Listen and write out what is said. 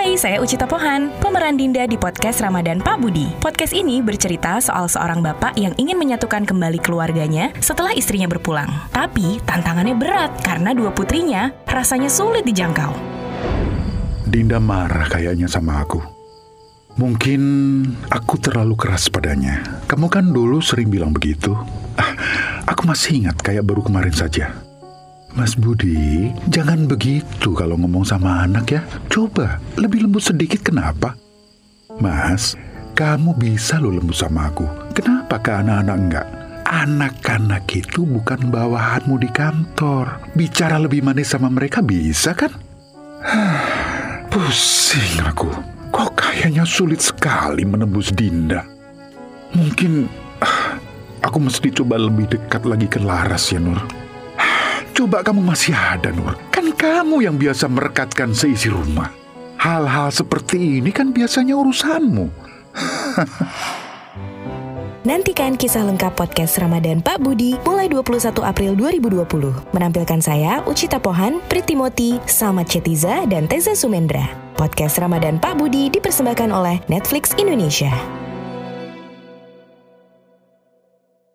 Hai, saya Ucita Pohan, pemeran Dinda di podcast Ramadan Pak Budi. Podcast ini bercerita soal seorang bapak yang ingin menyatukan kembali keluarganya setelah istrinya berpulang. Tapi tantangannya berat karena dua putrinya rasanya sulit dijangkau. Dinda marah kayaknya sama aku. Mungkin aku terlalu keras padanya. Kamu kan dulu sering bilang begitu. Ah, aku masih ingat kayak baru kemarin saja. Mas Budi, jangan begitu kalau ngomong sama anak ya. Coba, lebih lembut sedikit kenapa? Mas, kamu bisa lo lembut sama aku. Kenapa ke anak-anak enggak? Anak-anak itu bukan bawahanmu di kantor. Bicara lebih manis sama mereka bisa kan? Pusing aku. Kok kayaknya sulit sekali menembus Dinda. Mungkin aku mesti coba lebih dekat lagi ke Laras ya Nur. Coba kamu masih ada, Nur. Kan kamu yang biasa merekatkan seisi rumah. Hal-hal seperti ini kan biasanya urusanmu. Nantikan kisah lengkap podcast Ramadan Pak Budi mulai 21 April 2020. Menampilkan saya, Ucita Pohan, Pritimoti, Salma Cetiza, dan Teza Sumendra. Podcast Ramadan Pak Budi dipersembahkan oleh Netflix Indonesia.